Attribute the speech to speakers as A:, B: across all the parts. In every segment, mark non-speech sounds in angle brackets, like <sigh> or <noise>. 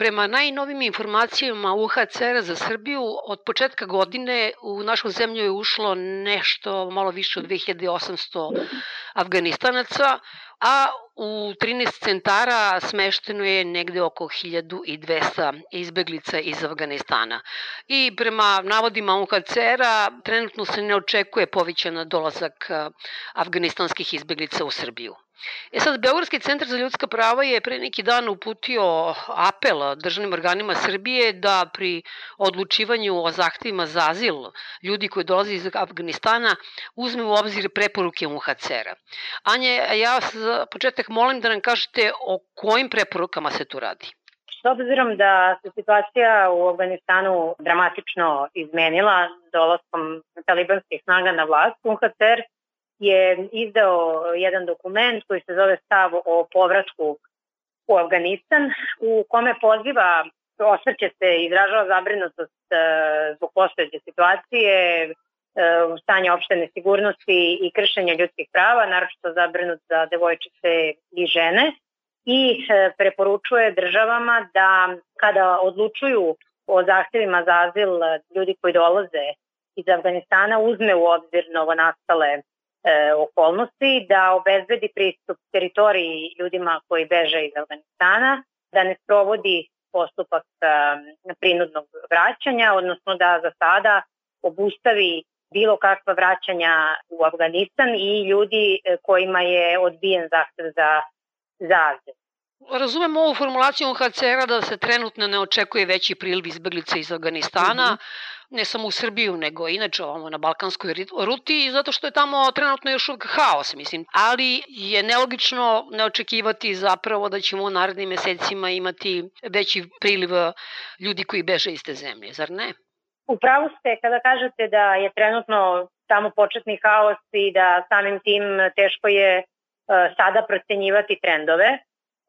A: Prema najnovim informacijama UHCR za Srbiju, od početka godine u našu zemlju je ušlo nešto malo više od 2800 Afganistanaca, a u 13 centara smešteno je negde oko 1200 izbeglica iz Afganistana. I prema navodima UNHCR-a trenutno se ne očekuje povećan dolazak afganistanskih izbeglica u Srbiju. E sad, Beogradski centar za ljudska prava je pre neki dan uputio apel državnim organima Srbije da pri odlučivanju o zahtevima za azil ljudi koji dolaze iz Afganistana uzme u obzir preporuke UNHCR-a. Anje, ja za početak molim da nam kažete o kojim preporukama se tu radi.
B: S obzirom da se situacija u Afganistanu dramatično izmenila dolaskom talibanskih snaga na vlast, UNHCR je izdao jedan dokument koji se zove stav o povratku u Afganistan, u kome poziva, osvrće se izražava zabrinutost e, zbog postojeće situacije, e, stanja opštene sigurnosti i kršenja ljudskih prava, naročito zabrinut za devojčice i žene i e, preporučuje državama da kada odlučuju o zahtevima za azil ljudi koji dolaze iz Afganistana uzme u obzir novonastale e, okolnosti, da obezbedi pristup teritoriji ljudima koji beže iz Afganistana, da ne sprovodi postupak e, prinudnog vraćanja, odnosno da za sada obustavi bilo kakva vraćanja u Afganistan i ljudi e, kojima je odbijen zahtev za, za.
A: Razumem ovu formulaciju UNHCR-a da se trenutno ne očekuje veći priliv izbeglica iz Afganistana, mm -hmm ne samo u Srbiju, nego inače ovamo na Balkanskoj ruti, zato što je tamo trenutno još uvijek haos, mislim. Ali je nelogično ne očekivati zapravo da ćemo u narednim mesecima imati veći priliv ljudi koji beže iz te zemlje, zar ne?
B: Upravo ste kada kažete da je trenutno tamo početni haos i da samim tim teško je uh, sada procenjivati trendove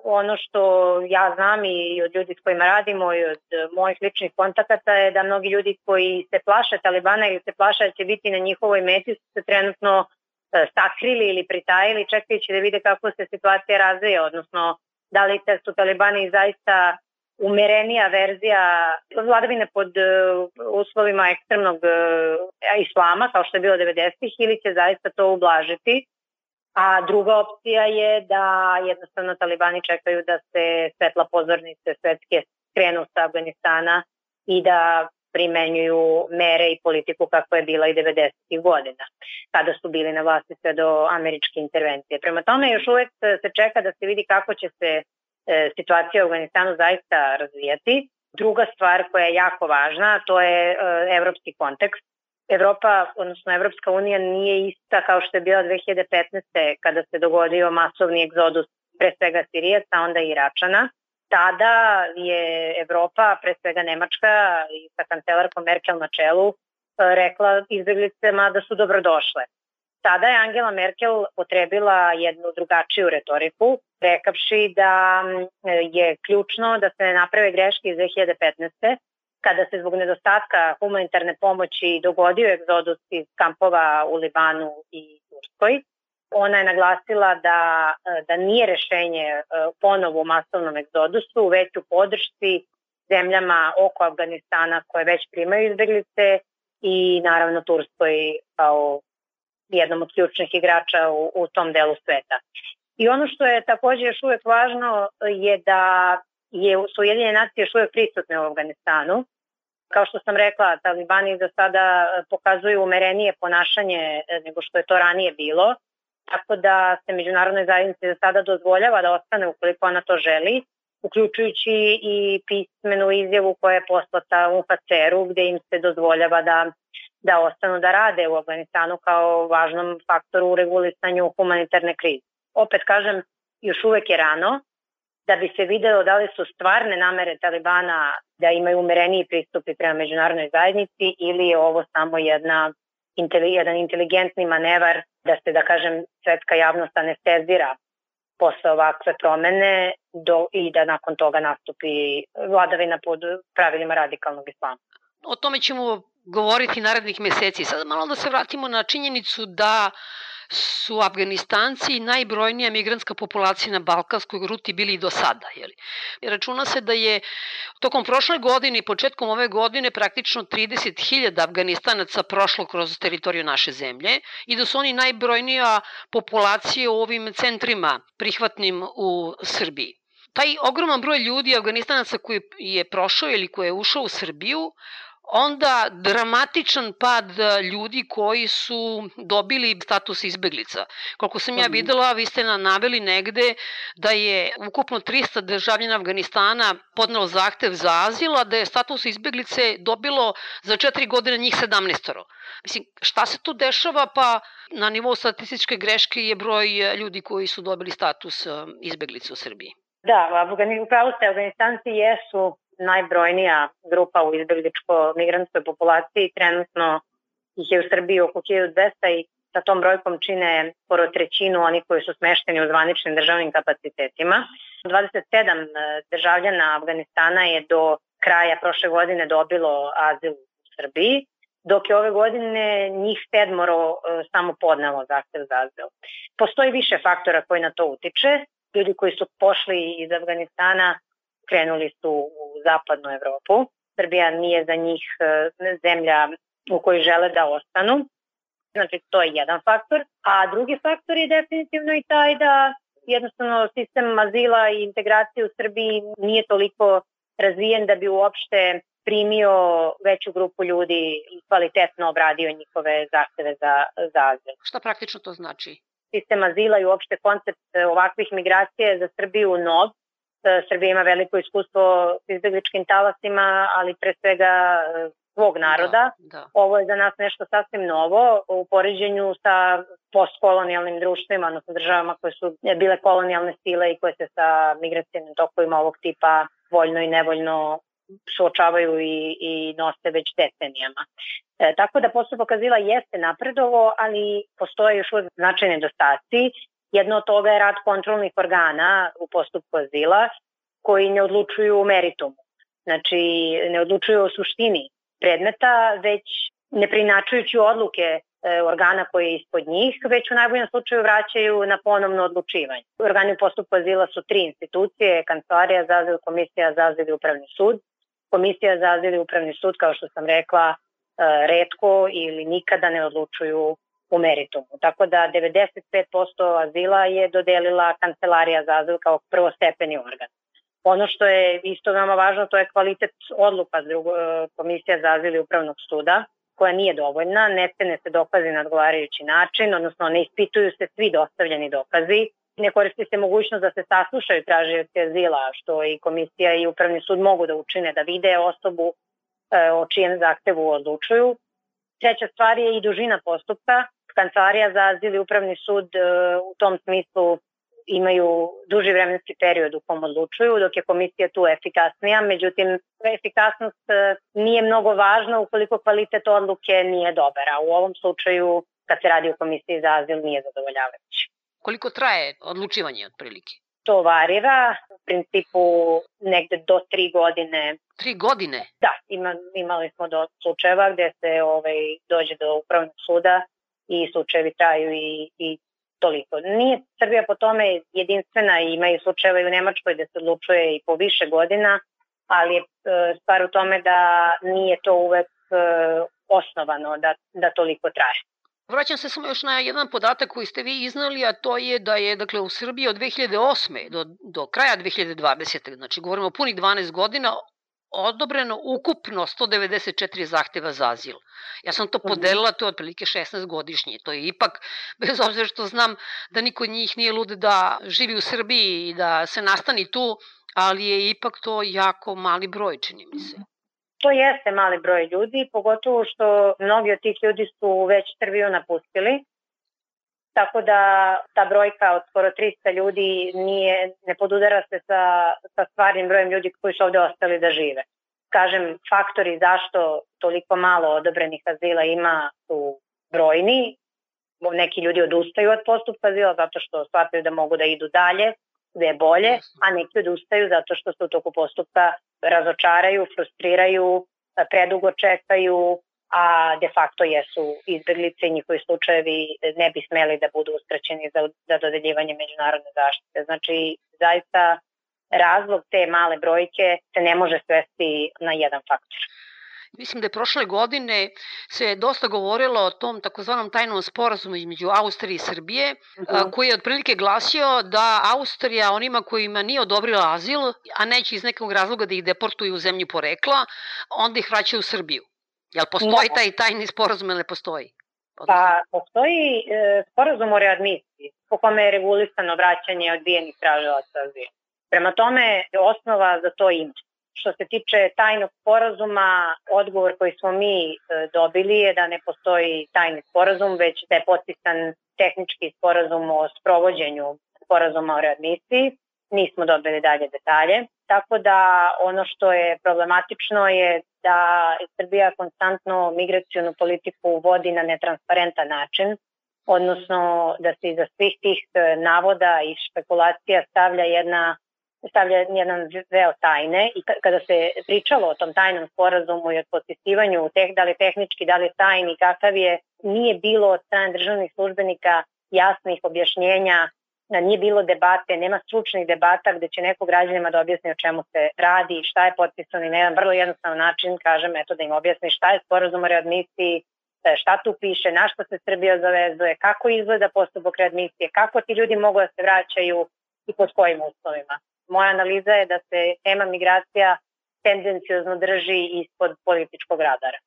B: ono što ja znam i od ljudi s kojima radimo i od mojih ličnih kontakata je da mnogi ljudi koji se plaše Talibana ili se plaše da će biti na njihovoj meti su se trenutno e, sakrili ili pritajili čekajući da vide kako se situacija razvija, odnosno da li su Talibani zaista umerenija verzija vladavine pod e, uslovima ekstremnog e, islama, kao što je bilo 90-ih, ili će zaista to ublažiti A druga opcija je da jednostavno talibani čekaju da se svetla pozornice svetske krenu sa Afganistana i da primenjuju mere i politiku kako je bila i 90. godina, kada su bili na vlasti sve do američke intervencije. Prema tome još uvek se čeka da se vidi kako će se e, situacija u Afganistanu zaista razvijati. Druga stvar koja je jako važna, to je e, evropski kontekst Evropa, odnosno Evropska unija nije ista kao što je bila 2015. kada se dogodio masovni egzodus pre svega Sirijaca, onda i Iračana. Tada je Evropa, pre svega Nemačka i sa kancelarkom Merkel na čelu, e, rekla izbjeglicama da su dobrodošle. Tada je Angela Merkel potrebila jednu drugačiju retoriku, rekavši da je ključno da se ne naprave greške iz 2015 kada se zbog nedostatka humanitarne pomoći dogodio egzodus iz kampova u Libanu i Turskoj. Ona je naglasila da, da nije rešenje e, ponovo u masovnom egzodusu, već u podršci zemljama oko Afganistana koje već primaju izbeglice i naravno Turskoj kao jednom od ključnih igrača u, u tom delu sveta. I ono što je takođe još uvek važno je da je, su Ujedinjene nacije još uvek prisutne u Afganistanu. Kao što sam rekla, talibani za sada pokazuju umerenije ponašanje e, nego što je to ranije bilo, tako da se međunarodnoj zajednici za sada dozvoljava da ostane ukoliko ona to želi, uključujući i pismenu izjavu koja je poslata UNHCR-u gde im se dozvoljava da, da ostanu da rade u Afganistanu kao važnom faktoru u regulisanju humanitarne krize. Opet kažem, još uvek je rano, da bi se video da li su stvarne namere Talibana da imaju umereniji pristupi prema međunarodnoj zajednici ili je ovo samo jedna jedan inteligentni manevar da se, da kažem, svetska javnost anestezira posle ovakve promene do, i da nakon toga nastupi vladavina pod pravilima radikalnog islama.
A: O tome ćemo govoriti narednih meseci. Sada malo da se vratimo na činjenicu da su Afganistanci najbrojnija migrantska populacija na Balkanskoj ruti bili i do sada. Jeli. Računa se da je Tokom prošle godine i početkom ove godine praktično 30.000 Afganistanaca prošlo kroz teritoriju naše zemlje i da su oni najbrojnija populacija u ovim centrima prihvatnim u Srbiji. Taj ogroman broj ljudi, Afganistanaca koji je prošao ili koji je ušao u Srbiju, onda dramatičan pad e, ljudi koji su dobili status izbeglica. Koliko sam ja mhm. videla, vi ste nam naveli negde da je ukupno 300 državljena Afganistana podnelo zahtev za azil, a da je status izbeglice dobilo za četiri godine njih 17. Mislim, šta se tu dešava? Pa na nivou statističke greške je broj ljudi koji su dobili status e, izbeglice u Srbiji.
B: Da, upravo ste, Afganistanci jesu najbrojnija grupa u izbjegličko-migrantskoj populaciji. Trenutno ih je u Srbiji oko 1200 i sa tom brojkom čine skoro trećinu oni koji su smešteni u zvaničnim državnim kapacitetima. 27 e, državljana Afganistana je do kraja prošle godine dobilo azil u Srbiji, dok je ove godine njih sedmoro e, samo podnelo zahtev za azil. Postoji više faktora koji na to utiče. Ljudi koji su pošli iz Afganistana krenuli su u zapadnu Evropu. Srbija nije za njih e, zemlja u kojoj žele da ostanu. Znači, to je jedan faktor. A drugi faktor je definitivno i taj da jednostavno sistem azila i integracije u Srbiji nije toliko razvijen da bi uopšte primio veću grupu ljudi i kvalitetno obradio njihove zahteve za, za azil.
A: Šta praktično to znači?
B: Sistem azila i uopšte koncept ovakvih migracija je za Srbiju nov Srbija ima veliko iskustvo s izbegličkim talasima, ali pre svega e, svog naroda. Da, da. Ovo je za nas nešto sasvim novo u poređenju sa postkolonijalnim društvima, odnosno državama koje su bile kolonijalne sile i koje se sa migracijnim tokovima ovog tipa voljno i nevoljno suočavaju i, i nose već decenijama. E, tako da postupak azila jeste napredovo, ali postoje još uvijek značajne nedostaci Jedno od toga je rad kontrolnih organa u postupku azila koji ne odlučuju u meritumu. Znači, ne odlučuju o suštini predmeta, već ne prinačujući odluke e, organa koji je ispod njih, već u najboljem slučaju vraćaju na ponovno odlučivanje. Organi u postupku azila su tri institucije, Kancelarija za azil, Komisija za azil i Upravni sud. Komisija za azil i Upravni sud, kao što sam rekla, e, redko ili nikada ne odlučuju u meritumu. Tako da 95% azila je dodelila Kancelarija za azil kao prvostepeni organ. Ono što je isto veoma važno, to je kvalitet odluka drugo, e, Komisija za azil i Upravnog suda, koja nije dovoljna, ne cene se dokazi na odgovarajući način, odnosno ne ispituju se svi dostavljeni dokazi, ne koristi se mogućnost da se saslušaju tražioci azila, što i komisija i upravni sud mogu da učine, da vide osobu e, o čijem zahtevu odlučuju. Treća stvar je i dužina postupka, Kancelarija za azil i upravni sud e, u tom smislu imaju duži vremenski period u kom odlučuju, dok je komisija tu efikasnija. Međutim, efikasnost e, nije mnogo važna ukoliko kvalitet odluke nije dobar, a u ovom slučaju, kad se radi o komisiji za azil, nije zadovoljavajući.
A: Koliko traje odlučivanje otprilike?
B: To varira, u principu negde do tri godine.
A: Tri godine?
B: Da, ima, imali smo do slučajeva gde se ovaj, dođe do upravnog suda i slučajevi traju i, i toliko. Nije Srbija po tome jedinstvena i imaju slučajeva i u Nemačkoj da se odlučuje i po više godina, ali je stvar u tome da nije to uvek e, osnovano da, da toliko traje.
A: Vraćam se samo još na jedan podatak koji ste vi iznali, a to je da je dakle, u Srbiji od 2008. do, do kraja 2020. znači govorimo o punih 12 godina, odobreno ukupno 194 zahteva za azil. Ja sam to podelila, to je otprilike 16 godišnje. To je ipak, bez obzira što znam da niko njih nije lud da živi u Srbiji i da se nastani tu, ali je ipak to jako mali broj, čini mi se.
B: To jeste mali broj ljudi, pogotovo što mnogi od tih ljudi su već Srbiju napustili Tako da ta brojka od skoro 300 ljudi nije, ne podudara se sa, sa stvarnim brojem ljudi koji su ovde ostali da žive. Kažem, faktori zašto toliko malo odobrenih azila ima su brojni. Neki ljudi odustaju od postupka azila zato što shvataju da mogu da idu dalje, gde je bolje, a neki odustaju zato što se u toku postupka razočaraju, frustriraju, predugo čekaju, a de facto jesu izbeglice i njihovi slučajevi ne bi smeli da budu uskraćeni za, za dodeljivanje međunarodne zaštite. Znači, zaista razlog te male brojke se ne može svesti na jedan faktor.
A: Mislim da je prošle godine se dosta govorilo o tom takozvanom tajnom sporazumu između Austrije i Srbije, uh mhm. -huh. koji je otprilike glasio da Austrija onima kojima nije odobrila azil, a neće iz nekog razloga da ih deportuju u zemlju porekla, onda ih vraća u Srbiju. Jel postoji da. taj tajni sporazum ili ne postoji?
B: Pa, postoji e, sporazum o readmisiji, po kome je regulisano vraćanje odbijenih tražilaca azila. Prema tome, osnova za to ima. Što se tiče tajnog sporazuma, odgovor koji smo mi e, dobili je da ne postoji tajni sporazum, već da je potpisan tehnički sporazum o sprovođenju sporazuma o readmisiji. Nismo dobili dalje detalje. Tako da ono što je problematično je da Srbija konstantno migracijonu politiku vodi na netransparentan način, odnosno da se iza svih tih e, navoda i špekulacija stavlja jedna stavlja jedan veo tajne i kada se pričalo o tom tajnom sporazumu i o potpisivanju, teh, da li tehnički, da li tajni, kakav je, nije bilo od strane državnih službenika jasnih objašnjenja, nije bilo debate, nema stručnih debata gde će neko građanima da objasni o čemu se radi, šta je potpisano i na jedan vrlo jednostavan način, kažem, eto da im objasni šta je sporazum o readmisiji, šta tu piše, na što se Srbija zavezuje, kako izgleda postupak readmisije, kako ti ljudi mogu da se vraćaju i pod kojim uslovima moja analiza je da se tema migracija tendencijozno drži ispod političkog radara.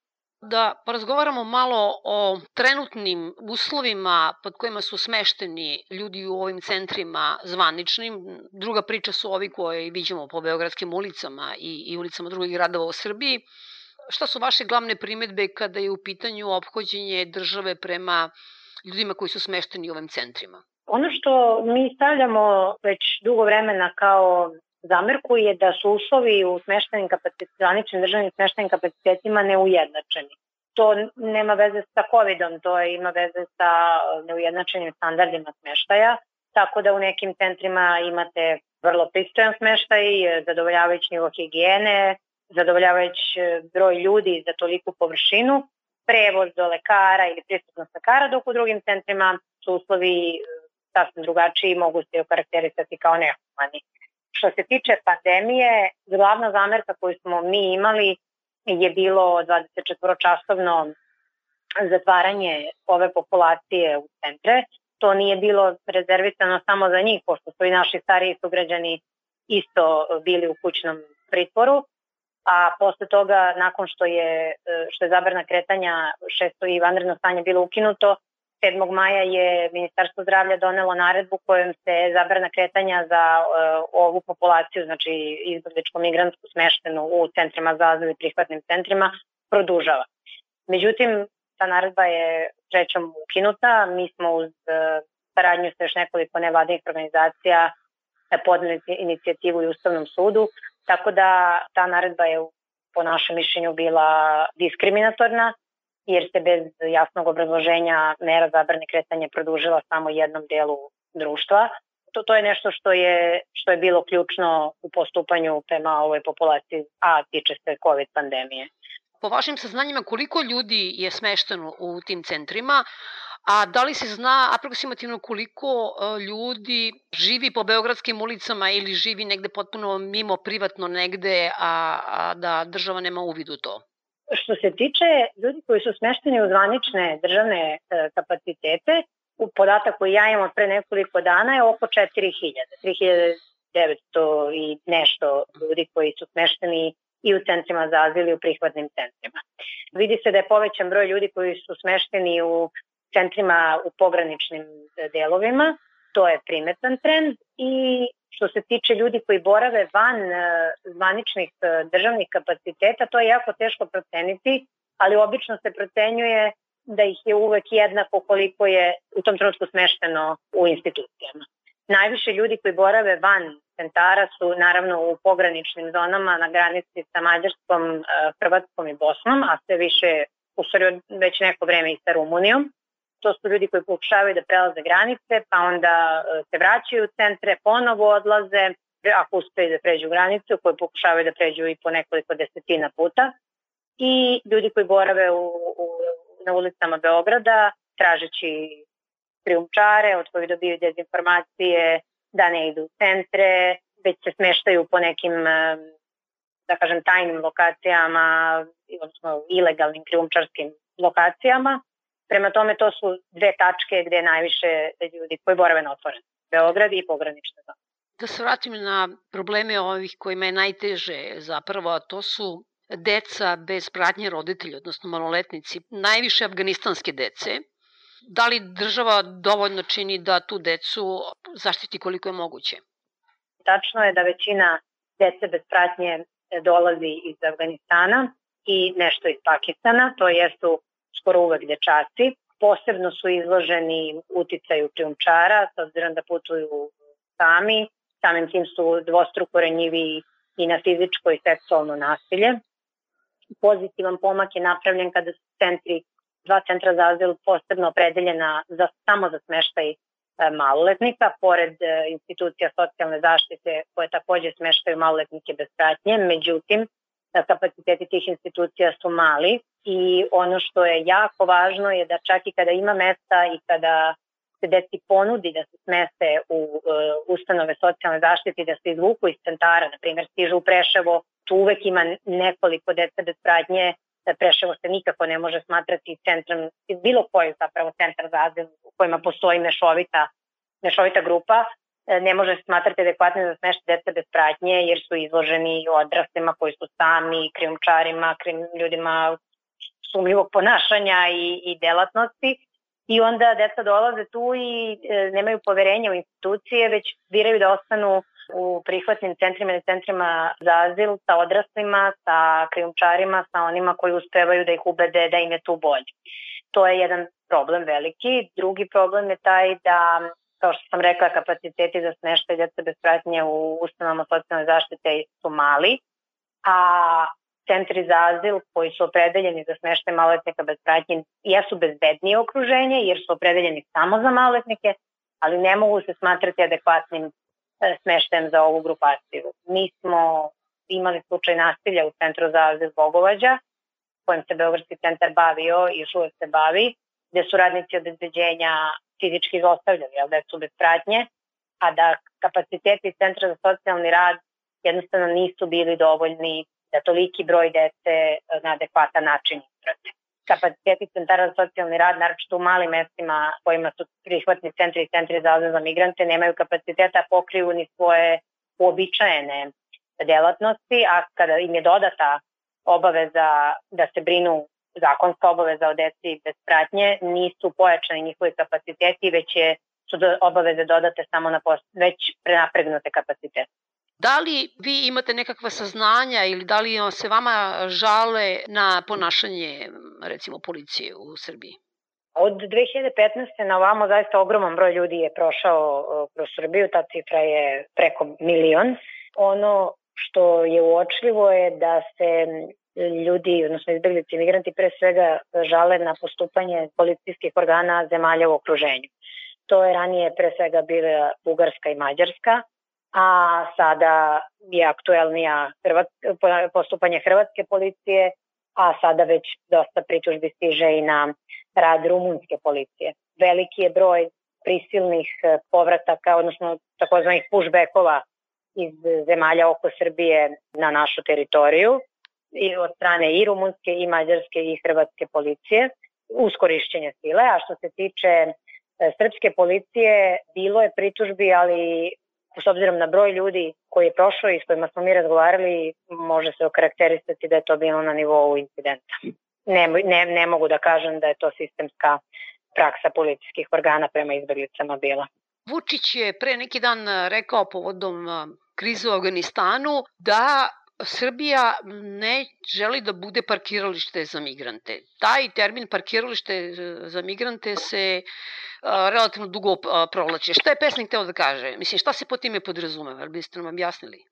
A: Da porazgovaramo malo o trenutnim uslovima pod kojima su smešteni ljudi u ovim centrima zvaničnim. Druga priča su ovi koje vidimo po beogradskim ulicama i, i ulicama drugih gradova u Srbiji. Šta su vaše glavne primetbe kada je u pitanju ophođenje države prema ljudima koji su smešteni u ovim centrima?
B: Ono što mi stavljamo već dugo vremena kao zamerku je da su uslovi u smeštenim kapacitetima, državnim smeštenim kapacitetima neujednačeni. To nema veze sa COVID-om, to ima veze sa neujednačenim standardima smeštaja, tako da u nekim centrima imate vrlo pristojan smeštaj, zadovoljavajući nivo higijene, zadovoljavajući broj ljudi za toliku površinu, prevoz do lekara ili pristupnost lekara, dok u drugim centrima su uslovi sasvim drugačiji mogu se okarakterisati kao nehumani. Što se tiče pandemije, glavna zamerka koju smo mi imali je bilo 24-časovno zatvaranje ove populacije u centre. To nije bilo rezervisano samo za njih, pošto su i naši stariji sugrađani isto bili u kućnom pritvoru, a posle toga, nakon što je, što je zabrana kretanja, šesto i vanredno stanje bilo ukinuto, 7. maja je Ministarstvo zdravlja donelo naredbu kojom se zabrana kretanja za uh, ovu populaciju, znači izbjegličko-migrantsku smeštenu u centrima za azil i prihvatnim centrima, produžava. Međutim, ta naredba je trećom ukinuta. Mi smo uz uh, saradnju sa još nekoliko nevladnih organizacija e, podneli inicijativu i Ustavnom sudu, tako da ta naredba je po našem mišljenju bila diskriminatorna jer se bez jasnog obrazloženja mera zabrane kretanja produžila samo jednom delu društva. To, to je nešto što je, što je bilo ključno u postupanju prema ovoj populaciji, a tiče se COVID pandemije.
A: Po vašim saznanjima, koliko ljudi je smešteno u tim centrima, a da li se zna aproksimativno koliko e, ljudi živi po beogradskim ulicama ili živi negde potpuno mimo privatno negde, a, a da država nema uvid u to?
B: Što se tiče ljudi koji su smešteni u zvanične državne e, kapacitete, u podatak koji ja imam pre nekoliko dana je oko 4000, 3900 i nešto ljudi koji su smešteni i u centrima za azil i u prihvatnim centrima. Vidi se da je povećan broj ljudi koji su smešteni u centrima u pograničnim delovima, to je primetan trend i Što se tiče ljudi koji borave van e, zvaničnih e, državnih kapaciteta, to je jako teško proceniti, ali obično se procenjuje da ih je uvek jednako koliko je u tom trenutku smešteno u institucijama. Najviše ljudi koji borave van centara su naravno u pograničnim zonama na granici sa Mađarskom, e, Hrvatskom i Bosnom, a sve više u stvari već neko vreme i sa Rumunijom to su ljudi koji pokušavaju da prelaze granice, pa onda e, se vraćaju u centre, ponovo odlaze, ako uspeju da pređu granicu, koji pokušavaju da pređu i po nekoliko desetina puta. I ljudi koji borave u, u, na ulicama Beograda, tražeći krijumčare, od kojih dobiju dezinformacije, da ne idu u centre, već se smeštaju po nekim da kažem tajnim lokacijama, odnosno ilegalnim krijumčarskim lokacijama. Prema tome to su dve tačke gde je najviše ljudi koji borave na otvoren. Beograd i pogranične zone.
A: Da se vratim na probleme ovih kojima je najteže zapravo, a to su deca bez pratnje roditelja, odnosno maloletnici, najviše afganistanske dece. Da li država dovoljno čini da tu decu zaštiti koliko je moguće?
B: Tačno je da većina dece bez pratnje dolazi iz Afganistana i nešto iz Pakistana, to jesu skoro uvek dečaci. Posebno su izloženi uticaju krijumčara, s obzirom da putuju sami, samim tim su dvostruko renjivi i na fizičko i seksualno nasilje. Pozitivan pomak je napravljen kada su centri, dva centra za azil posebno opredeljena za, samo za smeštaj e, maloletnika, pored e, institucija socijalne zaštite koje takođe smeštaju maloletnike bez pratnje. Međutim, kapaciteti tih institucija su mali i ono što je jako važno je da čak i kada ima mesta i kada se deci ponudi da se smeste u uh, ustanove socijalne zaštite da se izvuku iz centara, na primjer stižu u Preševo, tu uvek ima nekoliko deca bez pratnje, da Preševo se nikako ne može smatrati centrom, bilo koji zapravo centar za azil u kojima postoji mešovita, mešovita grupa, e, ne može smatrati adekvatno za smešta deca bez pratnje jer su izloženi odraslima koji su sami, krijumčarima, krim, ljudima sumljivog ponašanja i, i delatnosti i onda deca dolaze tu i e, nemaju poverenja u institucije, već biraju da ostanu u prihvatnim centrima ili centrima za azil sa odraslima, sa krijumčarima, sa onima koji uspevaju da ih ubede da im je tu bolje. To je jedan problem veliki. Drugi problem je taj da kao što sam rekla, kapaciteti za smeštaj djeca bez pratnje u ustanovama socijalne zaštite su mali, a centri za azil koji su opredeljeni za smeštaj maloletnika bez pratnje jesu bezbednije okruženje jer su opredeljeni samo za maloletnike, ali ne mogu se smatrati adekvatnim e, smeštajem za ovu grupaciju. Mi smo imali slučaj nasilja u centru za azil Bogovađa, kojim se Beogradski centar bavio i još uvek se bavi, gde su radnici obezbeđenja fizički izostavljali, ali su bez pratnje, a da kapaciteti Centra za socijalni rad jednostavno nisu bili dovoljni da toliki broj dece e, na adekvatan način isprate. Kapaciteti centara za socijalni rad, naročito u malim mestima kojima su prihvatni centri i centri za za migrante, nemaju kapaciteta da pokriju ni svoje uobičajene delatnosti, a kada im je dodata obaveza da se brinu zakonska obaveza o deci bez pratnje, nisu pojačani njihovi kapaciteti, već je, su obaveze dodate samo na već prenapregnute kapacitete.
A: Da li vi imate nekakva saznanja ili da li se vama žale na ponašanje recimo policije u Srbiji?
B: Od 2015. na ovamo zaista ogroman broj ljudi je prošao kroz Srbiju, ta cifra je preko milion. Ono što je uočljivo je da se ljudi, odnosno izbjeglici imigranti pre svega žale na postupanje policijskih organa zemalja u okruženju. To je ranije pre svega bila Bugarska i Mađarska, a sada je aktuelnija postupanje hrvatske policije, a sada već dosta pritužbi stiže i na rad rumunske policije. Veliki je broj prisilnih e, povrataka, odnosno takozvanih pushbackova iz zemalja oko Srbije na našu teritoriju i od strane i rumunske i mađarske i hrvatske policije uz korišćenje sile, a što se tiče e, srpske policije bilo je pritužbi, ali s obzirom na broj ljudi koji je prošao i s kojima smo mi razgovarali, može se okarakterisati da je to bilo na nivou incidenta. Ne, ne, ne mogu da kažem da je to sistemska praksa policijskih organa prema izbeglicama bila.
A: Vučić je pre neki dan rekao povodom krize u Afganistanu da Srbija ne želi da bude parkiralište za migrante. Taj termin parkiralište za migrante se relativno dugo provlači. Šta je pesnik teo da kaže? Mislim, šta se po time podrazumeva? Ali biste nam objasnili?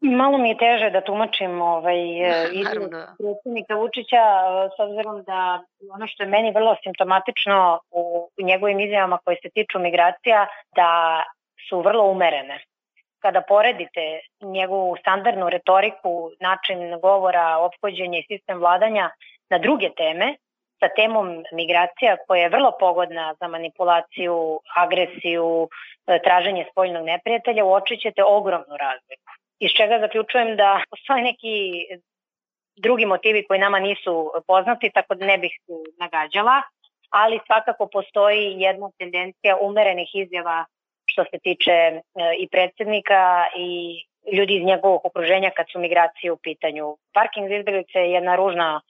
B: Malo mi je teže da tumačim ovaj, <laughs> izraz da. predsjednika Vučića, s obzirom da ono što je meni vrlo simptomatično u njegovim izjavama koje se tiču migracija, da su vrlo umerene kada poredite njegovu standardnu retoriku, način govora, ophođenje i sistem vladanja na druge teme, sa temom migracija koja je vrlo pogodna za manipulaciju, agresiju, e, traženje spoljnog neprijatelja, uočit ćete ogromnu razliku. Iz čega zaključujem da <laughs> postoje neki drugi motivi koji nama nisu poznati, tako da ne bih nagađala, ali svakako postoji jedna tendencija umerenih izjava što se tiče e, i predsednika i ljudi iz njegovog okruženja kad su migracije u pitanju. Parking za izbjeglice je jedna ružna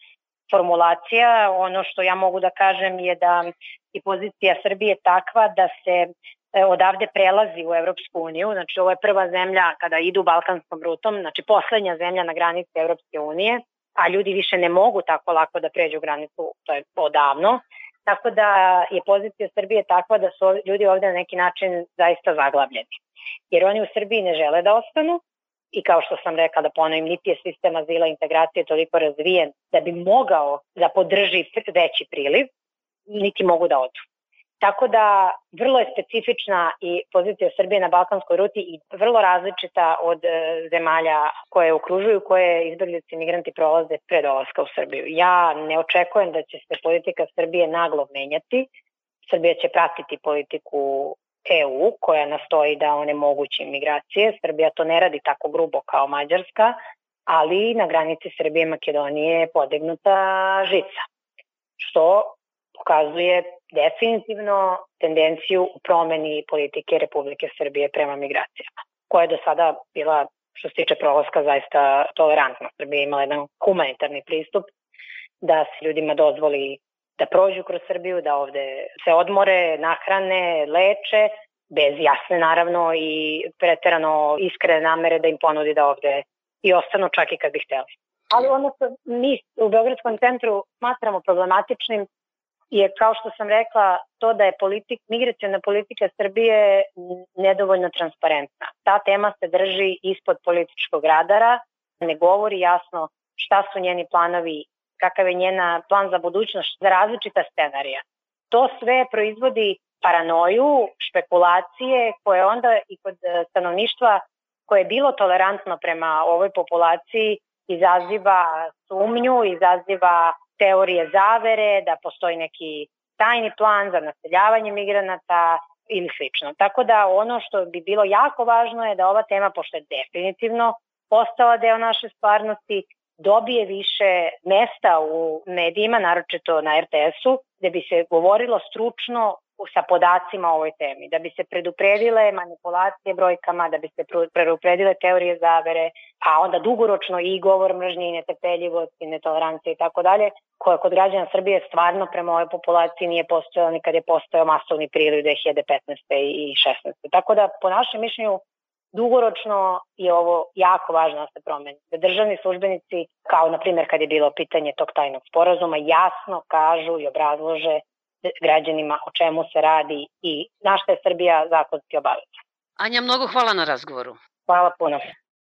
B: formulacija. Ono što ja mogu da kažem je da i pozicija Srbije takva da se e, odavde prelazi u Evropsku uniju, znači ovo je prva zemlja kada idu balkanskom rutom, znači poslednja zemlja na granici Evropske unije, a ljudi više ne mogu tako lako da pređu granicu, to je odavno. Tako da je pozicija Srbije takva da su ljudi ovde na neki način zaista zaglavljeni. Jer oni u Srbiji ne žele da ostanu, i kao što sam rekla da ponovim, niti je sistem azila integracije toliko razvijen da bi mogao da podrži veći priliv, niti mogu da odu. Tako da vrlo je specifična i pozicija Srbije na balkanskoj ruti i vrlo različita od e, zemalja koje okružuju, koje izbjeglice migranti prolaze pre dolaska u Srbiju. Ja ne očekujem da će se politika Srbije naglo menjati. Srbija će pratiti politiku EU koja nastoji da onemogući migracije. Srbija to ne radi tako grubo kao Mađarska, ali na granici Srbije i Makedonije je podignuta žica, što pokazuje definitivno tendenciju u promeni politike Republike Srbije prema migracijama, koja je do sada bila, što se tiče prolaska, zaista tolerantna. Srbija imala jedan humanitarni pristup da se ljudima dozvoli da prođu kroz Srbiju, da ovde se odmore, nahrane, leče, bez jasne naravno i preterano iskrene namere da im ponudi da ovde i ostanu čak i kad bi hteli. Ali ono što mi u Beogradskom centru smatramo problematičnim je, kao što sam rekla, to da je politik, migracijona politika Srbije nedovoljno transparentna. Ta tema se drži ispod političkog radara, ne govori jasno šta su njeni planovi kakav je njena plan za budućnost za različita scenarija. To sve proizvodi paranoju, špekulacije koje onda i kod e, stanovništva koje je bilo tolerantno prema ovoj populaciji izaziva sumnju, izaziva teorije zavere, da postoji neki tajni plan za naseljavanje migranata ili slično. Tako da ono što bi bilo jako važno je da ova tema, pošto je definitivno postala deo naše stvarnosti, dobije više mesta u medijima, naročito na RTS-u, gde bi se govorilo stručno sa podacima o ovoj temi, da bi se predupredile manipulacije brojkama, da bi se predupredile teorije zavere, a onda dugoročno i govor mržnje i netrpeljivost i netolerancija i tako dalje, koja kod građana Srbije stvarno prema ovoj populaciji nije postojala ni kad je postojao masovni priliv 2015. i 16. Tako da, po našem mišljenju, Dugoročno je ovo jako važno da se promeni. Da državni službenici, kao na primjer kad je bilo pitanje tog tajnog sporazuma, jasno kažu i obrazlože građanima o čemu se radi i na šta je Srbija zakonski obavezna.
A: Anja, mnogo hvala na razgovoru.
B: Hvala puno.